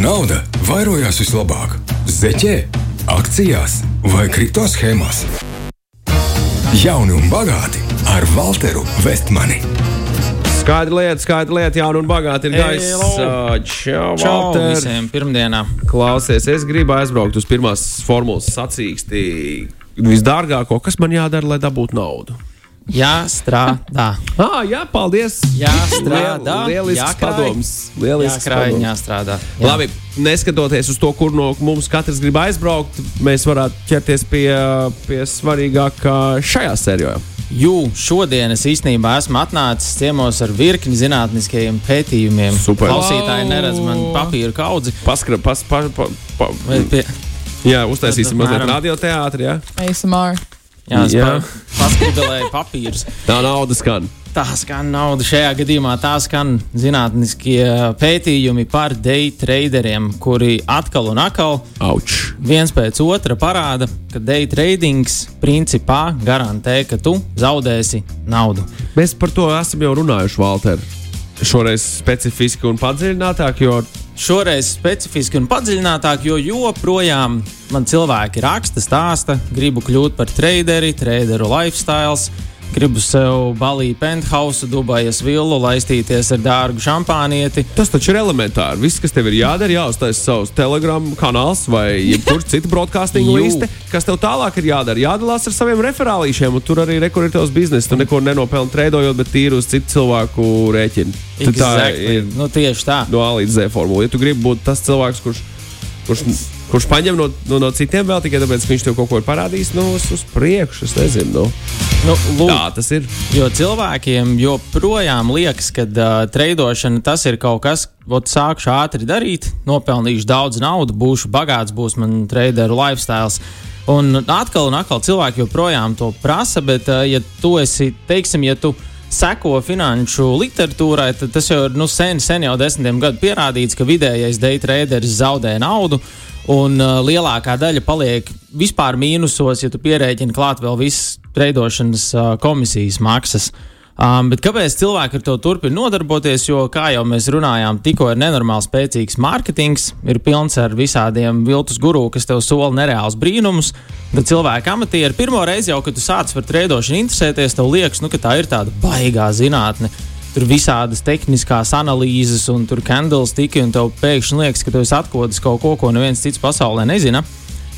nauda vairojās vislabāk? Zeķē, akcijās vai kripto schēmās? Jauni un bagāti ar Walteru Vestmani. Skaidra lieta, skaidra lieta, jauna un bagāta ir gaisa. Čau, Čau visiem pirmdienā. Klausies, es gribu aizbraukt uz pirmās formulas sacīkstī. Visdārgāko, kas man jādara, lai dabūtu naudu? Jāstrādā. Ah, jā, paldies! Jāstrādā. Liel, lielisks jākrāj. padoms. Lielisks Jākrāj, padoms. jāstrādā. Jā. Labi, neskatoties uz to, kur no mums katrs grib aizbraukt, mēs varētu ķerties pie, pie svarīgākā šajā sērijā. Jū, šodien es īstenībā esmu atnācis ciemos ar virkni zinātniskajiem pētījumiem. Super. Klausītāji neredz man papīra kaudzi. Paskra, pas, pa, pa, pa, Pie, jā, uztaisīsim mazliet radioteātrī. Jā. ASMR. Jā, es Jā. pa, paskribilēju papīrus. Tā nauda skan. Tā skan nauda šajā gadījumā. Tā skan zinātniskie pētījumi par day traderiem, kuri atkal un atkal Auč! viens pēc otra parāda, ka day tradings principā garantē, ka tu zaudēsi naudu. Mēs par to esam jau runājuši, Valter. Šoreiz specifiski un padziļinātāk, jo Šoreiz specifiski un padziļinātāk, jo joprojām man cilvēki raksta, stāsta, gribu kļūt par traderi, traderu lifestyle. Gribu sev balīju penthouse, Dubajas villu, laistīties ar dārgu šampānieti. tas taču ir elementāri. Viss, kas tev ir jādara, jāuztaisa savs telegram kanāls vai jebkurš cits broadcasting liste. Kas tev tālāk ir jādara? Jādalās ar saviem referālīšiem, un tur arī rekur ir tavs bizness. Tu neko nenopelni treidojot, bet tīri uz citu cilvēku rēķinu. Tu Tā Exactly. ir Nu, tieši tā. no A līdz Z formula. Ja tu gribi būt tas cilvēks, kurš, kurš, kurš paņem no, no, no citiem vēl tikai tāpēc, ka viņš tev kaut ko ir parādījis, nu, uz priekšu, es nezinu. Nu. Nu, lūk, Tā tas ir. Jo cilvēkiem joprojām liekas, ka uh, treidošana tas ir kaut kas, ko sākšu ātri darīt, nopelnīšu daudz naudas, būšu bagāts, būs man traderu lifestyle. Un atkal un atkal cilvēki joprojām to prasa, bet, uh, ja tu esi, teiksim, ja tu seko finanšu literatūrai, tad tas jau ir nu, sen, sen jau desmitiem gadu pierādīts, ka vidējais day traderis zaudē naudu. Un uh, lielākā daļa paliek vispār mīnusos, ja tu pierēķini klāt vēl visas treidošanas uh, komisijas maksas. Um, bet kāpēc cilvēki ar to turpina nodarboties? Jo, kā jau mēs runājām, tikko ir nenormāli spēcīgs mārketings, ir pilns ar visādiem viltus guru, kas tev sola nereāls brīnumus. Tad cilvēki amatieri pirmo reizi jau, kad tu sāc par treidošanu interesēties, tev liekas, nu, ka tā ir tāda baigā zinātne. Tur visādas tehniskās analīzes, un tur candles tika, un tev pēkšņi liekas, ka tu esi atklājis kaut ko, ko neviens cits pasaulē nezina.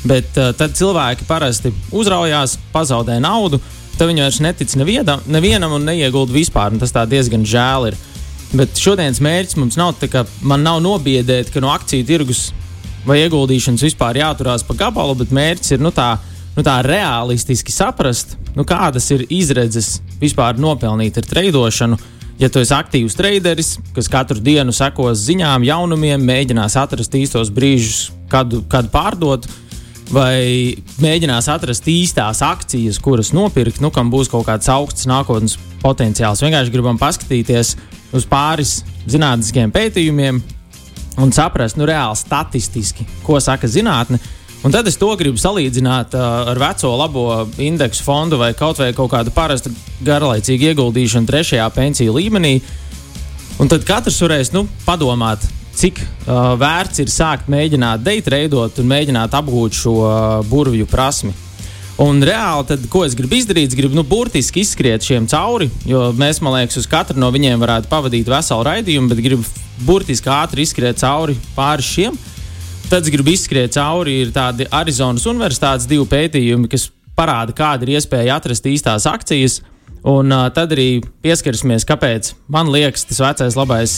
Bet uh, tad cilvēki parasti uzraujās, pazaudē naudu, tad viņi vairs netic nevienam, nevienam un neiegulda vispār. Un tas diezgan žēl ir. Bet šodienas mērķis mums nav tā, ka man nav nobiedēt, ka no akciju tirgus vai ieguldīšanas vispār jāturās pa gabalu, bet mērķis ir nu, tā, nu, tā realistiski saprast, nu, kādas ir izredzes vispār nopelnīt ar treidošanu. Ja tu esi aktīvs traderis, kas katru dienu sekos ziņām, jaunumiem, mēģinās atrast īstos brīžus, kad, kad pārdot, vai mēģinās atrast īstās akcijas, kuras nopirkt, nu, kam būs kaut kāds augsts nākotnes potenciāls. Vienkārši gribam paskatīties uz pāris zinātniskiem pētījumiem un saprast, nu, reāli statistiski, ko saka zinātne. Un tad es to gribu salīdzināt uh, ar veco labo indeksu fondu vai kaut vai kaut kādu parastu garlaicīgu ieguldīšanu trešajā pensiju līmenī. Un tad katrs varēs nu, padomāt, cik uh, vērts ir sākt mēģināt daytradot un mēģināt apgūt šo uh, burvju prasmi. Un reāli, tad, ko es gribu izdarīt, es gribu nu, burtiski izskriet šiem cauri, jo mēs, man liekas, uz katru no viņiem varētu pavadīt veselu raidījumu, bet gribu burtiski ātri izskriet cauri pāri šiem. Tad es gribu izskriet cauri, ir tādi Arizonas Universitātes divi pētījumi, kas parāda, kāda ir iespēja atrast īstās akcijas. Un uh, tad arī pieskarsimies, kāpēc man liekas, tas vecais labais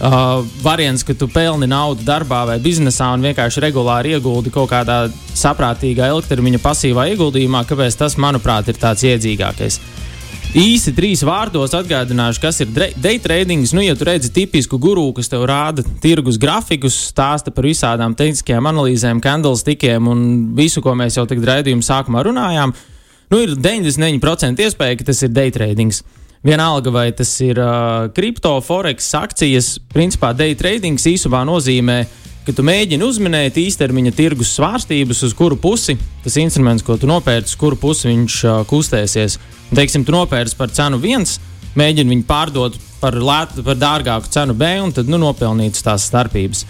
uh, variants, ka tu pelni naudu darbā vai biznesā un vienkārši regulāri ieguldi kaut kādā saprātīgā ilgtermiņa pasīvā ieguldījumā, kāpēc tas, manuprāt, ir tāds iedzīgākais. Īsi trīs vārdos atgādināšu, kas ir day trading. Nu, ja tu redzi tipisku guru, kas tev rāda tirgus grafikus, stāsta par visādām tehniskajām analīzēm, candlestickiem un visu, ko mēs jau tagad raidījuma sākumā runājām, nu, ir 99% iespēja, ka tas ir day trading. Vienalga, vai tas ir uh, kripto, forex, akcijas, principā day trading īsumā nozīmē, ka tu mēģini uzminēt īstermiņa tirgus svārstības, uz kuru pusi tas instruments, ko tu nopērci, uz kuru pusi viņš uh, kustēsies. Un, teiksim, tu nopērci par cenu viens, mēģini viņu pārdot par, lētu, par dārgāku cenu B, un tad nu, nopelnīt tās starpības.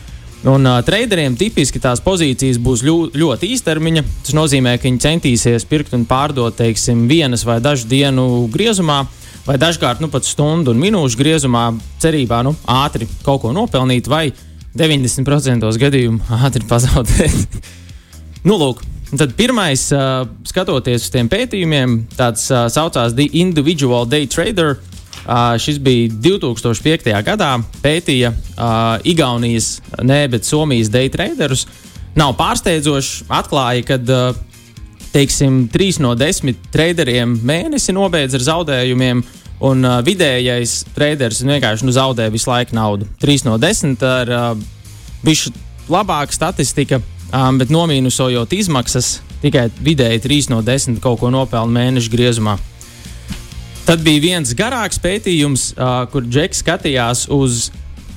Un uh, traderiem tipiski tās pozīcijas būs ļu, ļoti īstermiņa. Tas nozīmē, ka viņi centīsies pirkt un pārdot, teiksim, vienas vai dažu dienu griezumā, vai dažkārt nu, pat stundu un minūšu griezumā, cerībā nu, ātri kaut ko nopelnīt, vai 90% gadījumu ātri pazaudēt. nu, lūk, Tad pirmais, uh, skatoties uz tiem pētījumiem, tāds uh, saucās The Individual Day Trader. Uh, šis bija 2005. gadā. Pētīja uh, Igaunijas, ne, bet Somijas day traderus. Nav pārsteidzoši, atklāja, ka uh, teiksim, 3 no 10 traderiem mēnesi nobeidz ar zaudējumiem, un uh, vidējais traderis vienkārši nu, zaudē visu laiku naudu. 3 no 10 ar uh, bišķi labāku statistiku um, bet nomīnusojot izmaksas, tikai vidēji 3 no 10 kaut ko nopelna mēneša griezumā. Tad bija viens garāks pētījums, uh, kur Džeks skatījās uz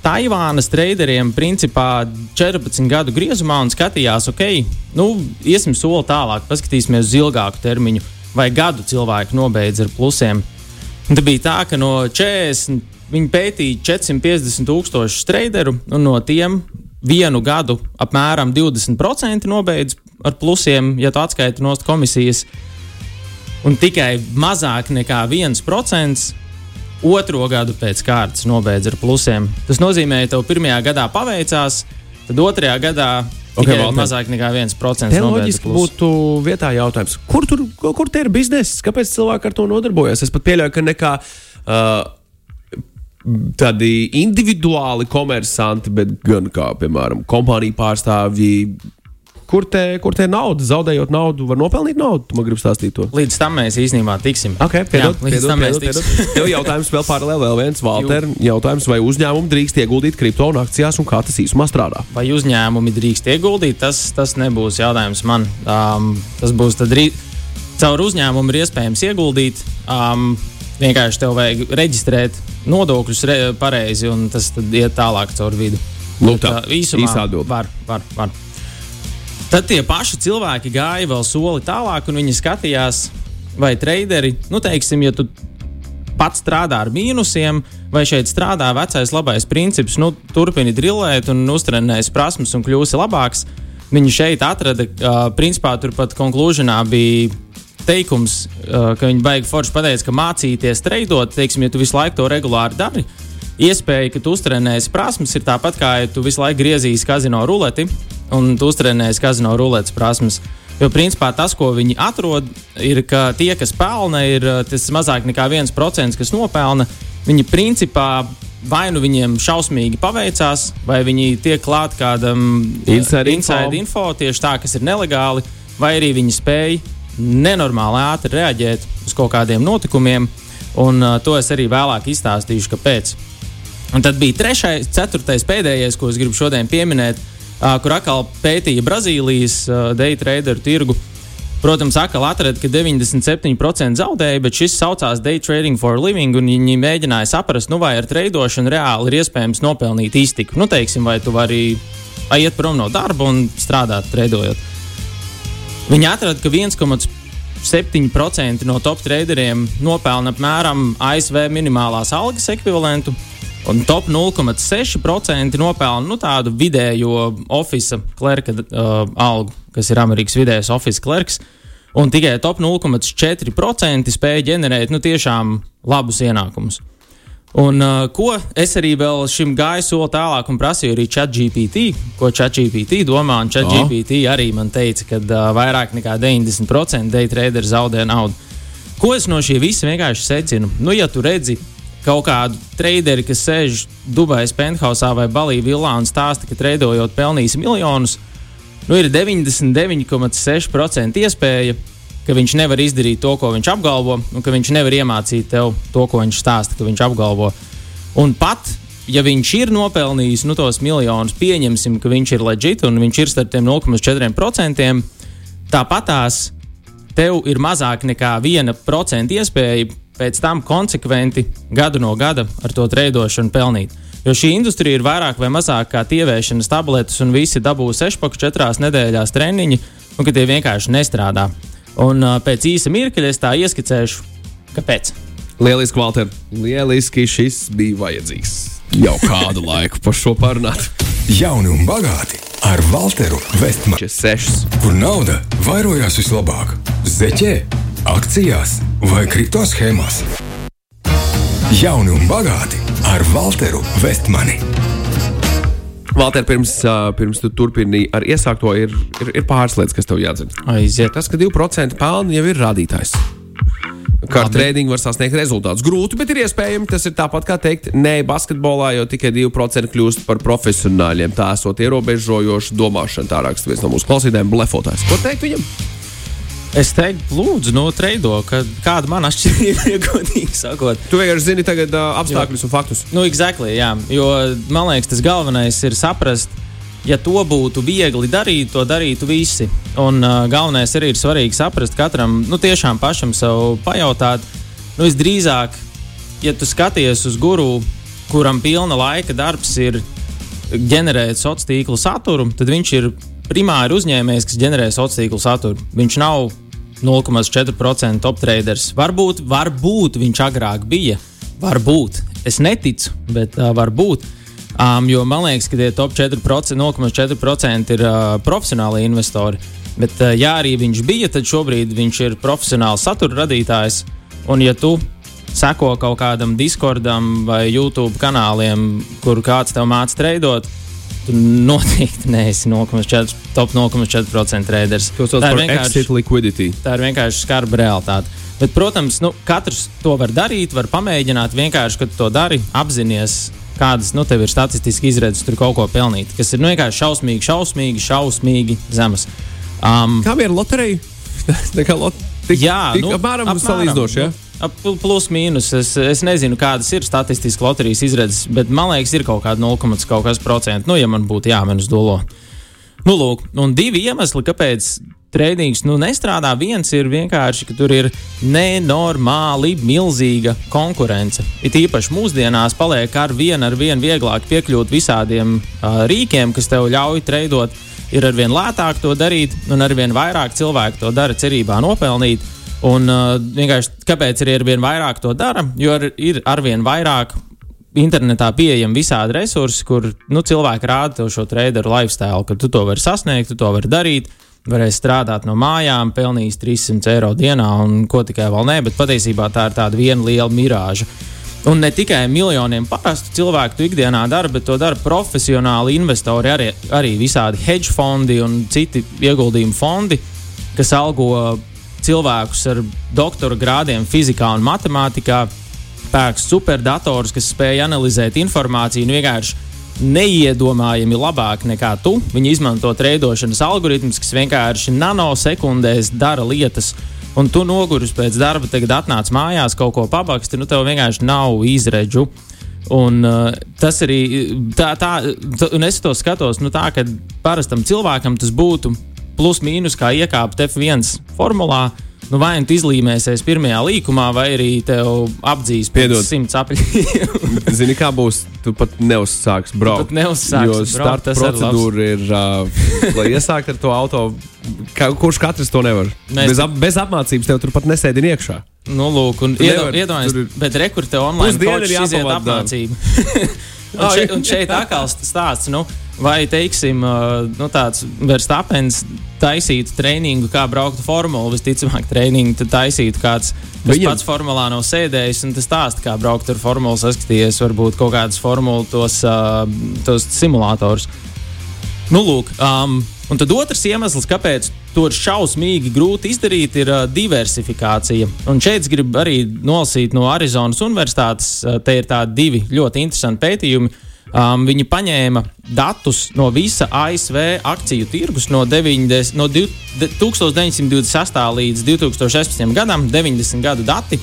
Taivānas traderiem, principā 14 gadu griezumā un skatījās, ok, nu, iesim soli tālāk, paskatīsimies uz ilgāku termiņu, vai gadu cilvēku nobeidz ar plusiem. Tad bija tā, ka no 40 viņi pētīja 450 tūkstošu traderu, un no tiem vienu gadu apmēram 20% nobeidz ar plusiem, ja tu atskaiti no komisijas, un tikai mazāk nekā 1% otro gadu pēc kārtas nobeidz ar plusiem. Tas nozīmē, ka tev pirmajā gadā paveicās, tad otrajā gadā Okay, Tikai mazāk nekā 1%. Te loģiski būtu vietā jautājums, kur tur kur ir biznesa? Kāpēc cilvēki ar to nodarbojas? Es pat pieļauju, ka nekā uh, tādi individuāli komersanti, bet gan kā, piemēram, kompāniju pārstāvji. Kur te, kur te nauda, zaudējot naudu, var nopelnīt naudu? Tu man gribi stāstīt to. Līdz tam mēs īstenībā tiksim. Okay, piedod, Jā, līdz piedod, tam piedod, mēs tiksim. Tev jautājums vēl paralēli, vēl viens, Valter. Jautājums, vai uzņēmumi drīkst ieguldīt kripto un akcijās un kā tas īsumā strādā? Vai uzņēmumi drīkst ieguldīt, tas, tas nebūs jautājums man. Um, tas būs tad rīt. Caur uzņēmumu ir iespējams ieguldīt. Um, Vienkārši tev vajag reģistrēt nodokļus re, pareizi, un tas iet tālāk caur vidu. Lūk, tā īsumā īsā atbild. Var, var, var. Tad tie paši cilvēki gāja vēl soli tālāk, un viņi skatījās, vai traderi, nu, teiksim, ja tu pats strādā ar mīnusiem, vai šeit strādā vecais labais princips, nu, turpini drillēt un uztrenēs prasmes un kļūsi labāks. Viņi šeit atrada, uh, principā, turpat konklūžionā bija teikums, uh, ka viņi baigi forši pateica, ka mācīties treidot, teiksim, ja tu visu laiku to regulāri dari, iespēja, ka tu uztrenēsi prasmes, ir tāpat kā, ja tu visu laiku griezīsi kazino ruleti un tu uztrenēsi kazino ruletes prasmes. Jo principā tas, ko viņi atrod, ir, ka tie, kas pelna, ir uh, tas mazāk nekā 1%, kas nopelna. Viņi principā vai nu viņiem šausmīgi paveicās, vai viņi tiek klāt kādam inside, inside info. info, tieši tā, kas ir nelegāli, vai arī viņi spēj nenormāli ātri reaģēt uz kaut kādiem notikumiem, un uh, to es arī vēlāk izstāstīšu, kāpēc. Un tad bija trešais, ceturtais, pēdējais, ko es gribu šodien pieminēt, kur atkal pētīja Brazīlijas day traderu tirgu. Protams, atkal atrada, ka 97% zaudēja, bet šis saucās Day Trading for Living, un viņi mēģināja saprast, nu, vai ar treidošanu reāli ir iespējams nopelnīt iztiku. Nu, teiksim, vai tu vari iet prom no darba un strādāt, treidojot. Viņi atrada, ka 1,7% no top traderiem nopelna apmēram ASV minimālās algas ekvivalentu, un top 0,6% nopelna nu, tādu vidējo oficiālu klerka uh, algu, kas ir Amerikas vidējais oficiāls klerks. Un tikai top 0,4% spēja ģenerēt nu, tiešām labus ienākumus. Un, uh, ko es arī vēl šim gāju soli tālāk un prasīju arī ChatGPT, ko ChatGPT domā. ChatGPT arī man teica, ka uh, vairāk nekā 90% day trader zaudē naudu. Ko es no šī visa vienkārši secinu? Nu, ja tu redzi kaut kādu traderi, kas sēž Dubajas penthousā vai Balī vilā un stāsta, ka treidojot pelnīs miljonus, nu ir 99,6% iespēja ka viņš nevar izdarīt to, ko viņš apgalvo, un ka viņš nevar iemācīt tev to, ko viņš stāsta, ka viņš apgalvo. Un pat, ja viņš ir nopelnījis nu, tos miljonus, pieņemsim, ka viņš ir leģit un viņš ir starp tiem 0,4%, tāpatās tev ir mazāk nekā 1% iespēja pēc tam konsekventi gadu no gada ar to treidošanu pelnīt. Jo šī industrija ir vairāk vai mazāk kā tievēšanas tabletes, un visi dabū sešpaku četrās nedēļās treniņi, un ka tie vienkārši nestrādā. Un pēc īsa mirkļa es tā ieskicēšu, kāpēc. Lieliski, Valter. Lieliski šis bija vajadzīgs. Jau kādu laiku par šo parunāt. Jauni un bagāti ar Walteru Vestmanu. Šis sešs. Kur nauda vairojās vislabāk? Zeķē, akcijās vai kripto schēmās? Jauni un bagāti ar Walteru Vestmani. Valter, pirms, pirms tu turpini ar iesākto, ir, ir, ir pāris lietas, kas tev jādzird. Aiziet. Tas, ka 2% pelna jau ir rādītājs. Kā ar treniņu var sasniegt rezultātus. Grūti, bet ir iespējams. Tas ir tāpat kā teikt, nē, basketbolā jau tikai 2% kļūst par profesionāļiem. Tā esot ierobežojoša domāšana. Tā raksta viens no mūsu klausītājiem, blefotājs. Ko teikt viņam? Es teiktu, lūdzu, no treido, kāda man atšķirība ir godīgi sakot. Tu vienkārši zini tagad uh, apstākļus un faktus. Nu, exactly, jā, jo man liekas, tas galvenais ir saprast, ja to būtu viegli darīt, to darītu visi. Un uh, galvenais arī ir svarīgi saprast katram, nu, tiešām pašam sev pajautāt, nu, visdrīzāk, ja tu skaties uz guru, kuram pilna laika darbs ir ģenerēt sociālo tīklu saturu, tad viņš ir primāri uzņēmējs, kas ģenerē sociālo tīklu saturu. Viņš nav 0,4% top traders. Varbūt, varbūt viņš agrāk bija. Varbūt. Es neticu, bet uh, varbūt. Um, jo man liekas, ka tie top 4%, 0,4% ir uh, profesionāli investori. Bet, uh, ja arī viņš bija, tad šobrīd viņš ir profesionāls satura radītājs. Un, ja tu seko kaut kādam Discordam vai YouTube kanāliem, kur kāds tev māca treidot, tu noteikti neesi 0,4 top 0,4% traders. Tā ir. Tā ir vienkārši skarba realitāte. Bet, protams, nu, katrs to var darīt, var pamēģināt. Vienkārši, kad to dari, apzināties, kādas nu, tev ir statistiski izredzes tur kaut ko pelnīt. Kas ir nu, vienkārši šausmīgi, šausmīgi, šausmīgi zemas. Um, Kā bija ar loteriju? Lot... tik, jā, tik, nu, apmēram, apmēram salīdzinoši. Ja? Plus, mīnus. Es, es nezinu, kādas ir statistiski loterijas izredzes, bet man liekas, ir kaut kāda 0, kaut kas procents. Nu, ja man būtu jāmen uz dolo. Nu, lūk, un divi iemesli, kāpēc trījums nu, nestrādā. Viens ir vienkārši, ka tur ir nenormāli milzīga konkurence. It īpaši mūsdienās paliek ar vien, ar vien vieglāk piekļūt visādiem uh, rīkiem, kas tev ļauj treidot. Ir arvien lētāk to darīt, un arvien vairāk cilvēku to dara cerībā nopelnīt. Un uh, vienkārši kāpēc arī arvien vairāk to dara? Jo ar, ir arvien vairāk internetā pieejami visādi resursi, kur nu, cilvēki rāda šo traderu lifestyle, ka tu to vari sasniegt, tu to vari darīt. Varēs strādāt no mājām, pelnīs 300 eiro dienā, un ko tikai vēl nē, bet patiesībā tā ir tāda viena liela mirāža. Un ne tikai miljoniem parastu cilvēku to ikdienā dara, bet to dara profesionāli investori, arī, arī visādi hedge fondi un citi ieguldījumu fondi, kas algo cilvēkus ar doktora grādiem fizikā un matemātikā, pērk superdatorus, kas spēj analizēt informāciju un vienkārši neiedomājami labāk nekā tu. Viņi izmanto trēdošanas algoritmus, kas vienkārši nanosekundēs dara lietas. Un tu noguris pēc darba, tagad atnāc mājās, kaut ko pabaksti, nu tev vienkārši nav izredzu. Un, uh, tas arī tā, tā, tā, un es to skatos, nu, tā, ka parastam cilvēkam tas būtu plus mīnus kā iekāpt F1 formulā. Nu, vai nu tu izlīmēsies pirmajā līkumā, vai arī tev apdzīs Piedod. pēc simts apļiem. Zini, kā būs? Tu pat neuzsāksi braukt. pat neuzsāksi Jo braukt, starta arī procedūra ir, uh, lai iesāktu ar to auto. Ka, kurš katrs to nevar? Mēs- Bez, ap, bez apmācības tev tur pat nesēdi iekšā. Nu, lūk, un Tu iedo- nevari, iedomājies, tur ir- bet rekurte online Pusdiena ir coach iziet jāpavada. apmācību. un, šeit, un šeit atkal stāsts, nu, vai, teiksim, uh, nu, tāds verstapens taisītu treniņu, kā braukt formulu, visticamāk, treniņu taisītu kāds, kas Viņam- Viņam... pats formulā nav sēdējis, un tas stāsta, kā braukt ar formulu, saskatījies varbūt kaut kādas formulu tos, uh, tos simulators. Nu, lūk, um, un tad otrs iemesls, kāpēc to ir šausmīgi grūti izdarīt, ir uh, diversifikācija. Un šeit es gribu arī nolasīt no Arizonas Universitātes. Uh, te ir tādi divi ļoti interesanti pētījumi. Um, viņi paņēma datus no visa ASV akciju tirgus no, 90, no div- de- 1926. līdz 2016. gadam, 90 gadu dati.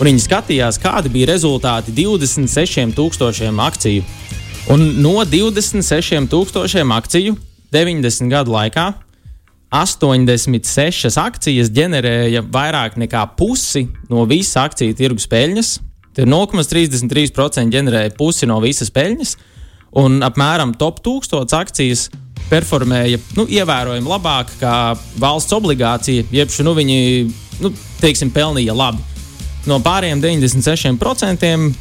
Un viņi skatījās, kādi bija rezultāti 26,000 akciju. Un no 26,000 akciju 90 gadu laikā 86 akcijas ģenerēja vairāk nekā pusi no visas akciju tirgus peļņas. Tie 0,33% ģenerēja pusi no visas peļņas, un apmēram top 1000 akcijas performēja nu, ievērojami labāk nekā valsts obligācija, jeb nu, viņi nu, teiksim, pelnīja labi. No pārējiem 96%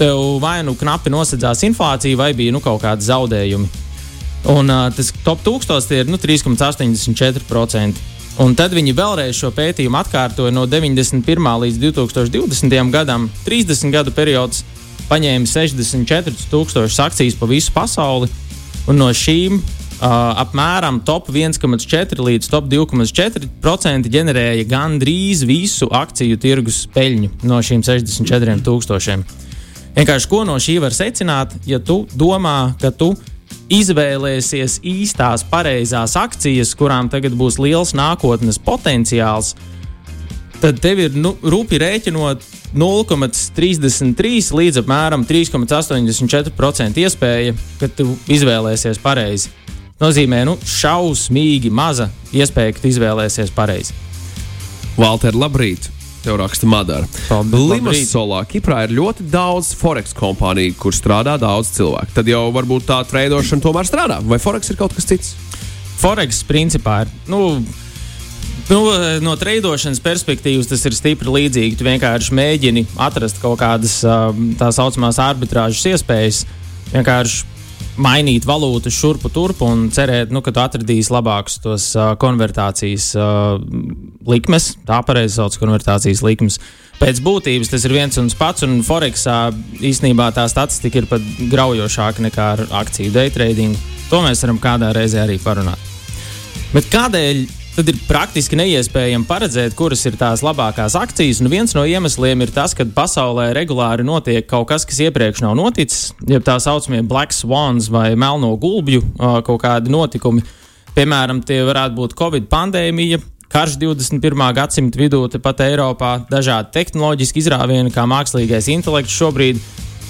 tev vai nu knapi nosedzās inflācija, vai bija nu, kaut kādi zaudējumi. Un uh, tas top 1000 ir nu, 3,84%. Un tad viņi vēlreiz šo pētījumu atkārtoja no 91. līdz 2020. gadam. 30 gadu periods paņēma 64,000 akcijas pa visu pasauli, no šīm uh, apmēram top 1,4 līdz top 2,4% ģenerēja gandrīz visu akciju tirgus peļņu no šīm 64,000. Vienkārši ko no šī var secināt, ja tu domā, ka tu izvēlēsies īstās, pareizās akcijas, kurām tagad būs liels nākotnes potenciāls, tad tev ir nu, rupi rēķinot 0,33 līdz apmēram 3,84% iespēja, ka tu izvēlēsies pareizi. Nozīmē, nu, šausmīgi maza iespēja, ka tu izvēlēsies pareizi. Valter, labrīt! Tev raksta Madara. Limasolā, Kiprā ir ļoti daudz forex kompāniju, kur strādā daudz cilvēku. Tad jau varbūt tā trēdošana tomēr strādā. Vai forex ir kaut kas cits? Forex principā ir. Nu, Nu, no trījus perspektīvas tas ir stipri līdzīgi. Tu vienkārši mēģini atrast kaut kādas tā saucamās arbitrāžas iespējas. Vienkārši mainīt valūtu šurpu turpu un cerēt, nu, ka tu atradīsi labākus tos uh, konvertācijas likmes. Tā pareizi sauc konvertācijas likmes. Pēc būtības tas ir viens un tas pats, un Forexā īstenībā tā statistika ir pat graujošāka nekā ar akciju day trading. To mēs varam kādā reizē arī parunāt. Bet kādēļ tad ir praktiski neiespējami paredzēt, kuras ir tās labākās akcijas. Un viens no iemesliem ir tas, ka pasaulē regulāri notiek kaut kas, kas iepriekš nav noticis, jeb tā saucamie Black Swans vai melno gulbju kaut kādi notikumi. Piemēram, tie varētu būt Covid pandēmija, karš 21. gadsimta vidū, tepat Eiropā, dažādi tehnoloģiski izrāvieni, kā mākslīgais intelekts šobrīd.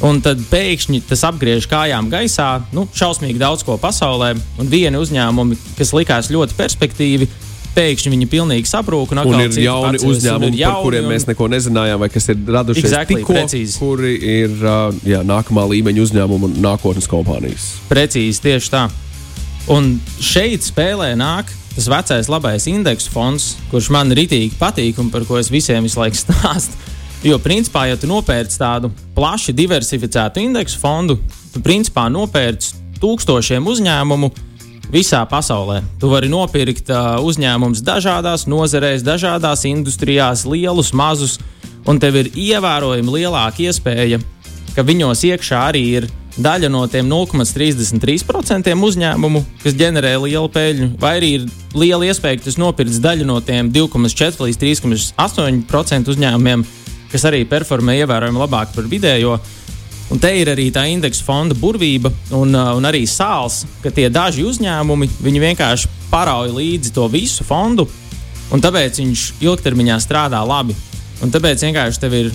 Un tad pēkšņi tas apgriež kājām gaisā, nu, šausmīgi daudz ko pasaulē, un vieni uzņēmumi, kas likās ļoti perspektīvi, pēkšņi viņi pilnīgi sabrūk. Un, un ir jauni pats, uzņēmumi, ir jauni, par kuriem un... mēs neko nezinājām, vai kas ir radušies exactly, tikko, precīzi. kuri ir jā, nākamā līmeņa uzņēmumi un nākotnes kompānijas. Precīzi, tieši tā. Un šeit spēlē nāk tas vecais labais indeksu fonds, kurš man ritīgi patīk un par ko es visiem visu laiku stāstu. Jo, principā, ja tu nopērci tādu plaši diversificētu indeksu fondu, tu principā nopērci tūkstošiem uzņēmumu, visā pasaulē. Tu vari nopirkt uh, uzņēmumus dažādās nozarēs, dažādās industrijās, lielus, mazus, un tev ir ievērojami lielāka iespēja, ka viņos iekšā arī ir daļa no tiem 0,33% uzņēmumu, kas ģenerē lielu peļņu, vai arī ir liela iespēja, ka tas nopirks daļu no tiem 2,4 līdz 3,8% uzņēmumiem, kas arī performē ievērojami labāk par vidējo. Un te ir arī tā indeksa fonda burvība un, uh, un arī sāls, ka tie daži uzņēmumi vienkārši parauj līdzi to visu fondu, un tāpēc viņš ilgtermiņā strādā labi. Un tāpēc vienkārši tev ir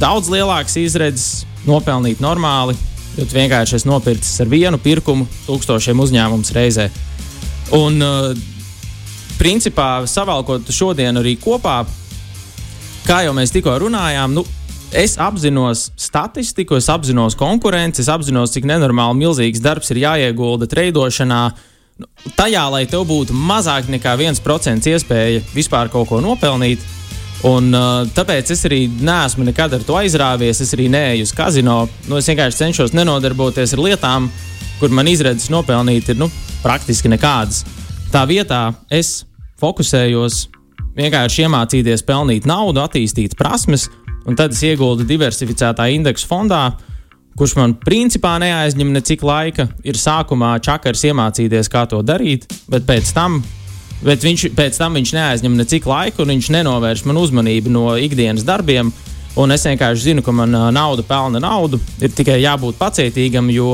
daudz lielāks izredzes nopelnīt normāli, jo tu vienkārši esi nopircis ar vienu pirkumu tūkstošiem uzņēmumu reizē. Un, uh, principā, savalkot šodien arī kopā, kā jau mēs tikko runājām, nu, es apzinos statistiku, es apzinos konkurenci, es apzinos, cik nenormāli milzīgs darbs ir jāiegulda treidošanā. Nu, tajā, lai tev būtu mazāk nekā 1% iespēja vispār kaut ko nopelnīt. Un, uh, tāpēc es arī neesmu nekad ar to aizrāvies. Es arī neeju uz kazino. Nu, es vienkārši cenšos nenodarboties ar lietām, kur man izredzes nopelnīt ir nu, praktiski nekādas. Tā vietā es fokusējos vienkārši iemācīties pelnīt naudu, attīstīt prasmes, un tad es ieguldu diversificētā indeksu fondā, kurš man principā neaizņem necik laika. Ir sākumā čakars iemācīties, kā to darīt, bet pēc tam, bet viņš, pēc tam viņš neaizņem necik laika, un viņš nenovērš man uzmanību no ikdienas darbiem. Un es vienkārši zinu, ka man nauda pelna naudu. Ir tikai jābūt pacietīgam, jo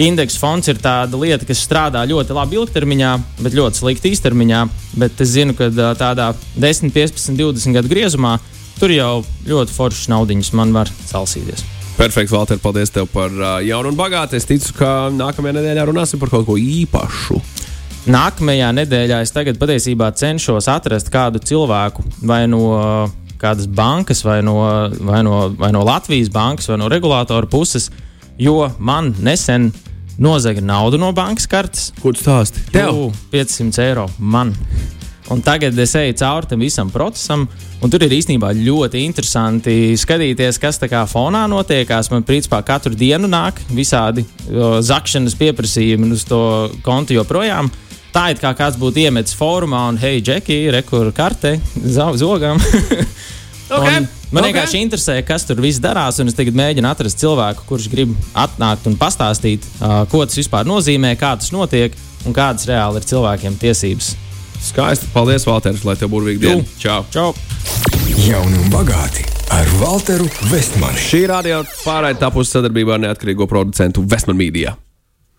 indeksu fonds ir tāda lieta, kas strādā ļoti labi ilgtermiņā, bet ļoti slikti īstermiņā. Bet es zinu, ka tādā 10, 15, 20 gadu griezumā tur jau ļoti foršas naudiņas man var salsīties. Perfekts, Valter, paldies tev par uh, jaunu un bagātu. Es ticu, ka nākamajā nedēļā runāsim par kaut ko īpašu. Nākamajā nedēļā es tagad patiesībā cenšos atrast kādu cilvēku vai no kādas bankas, vai no, vai no, vai no Latvijas bankas, vai no regulātora puses, jo man nesen nozaga naudu no bankas kartes. Ko tu stāsti? Tev 500 eiro man. Un tagad es eju cauri tam visam procesam, un tur ir īstenībā ļoti interesanti skatīties, kas tā kā fonā notiekās. Man principā katru dienu nāk visādi o, zakšanas pieprasījumi uz to kontu joprojām. Tā it kā kāds būtu iemetis fórumā un, hei, Džeki, rekur karte, zogam. Okay. Un Man Okay. vienkārši interesē, kas tur viss darās, un es tagad mēģinu atrast cilvēku, kurš grib atnākt un pastāstīt, uh, ko tas vispār nozīmē, kā tas notiek un kādas reāli ir cilvēkiem tiesības. Skaisti. Paldies, Valter, lai tev būtu diena. Čau! Čau! Jauni un bagāti ar Walteru Vestmani. Šī radio pārraide tapusi sadarbībā ar neatkarīgo producentu Westman Media.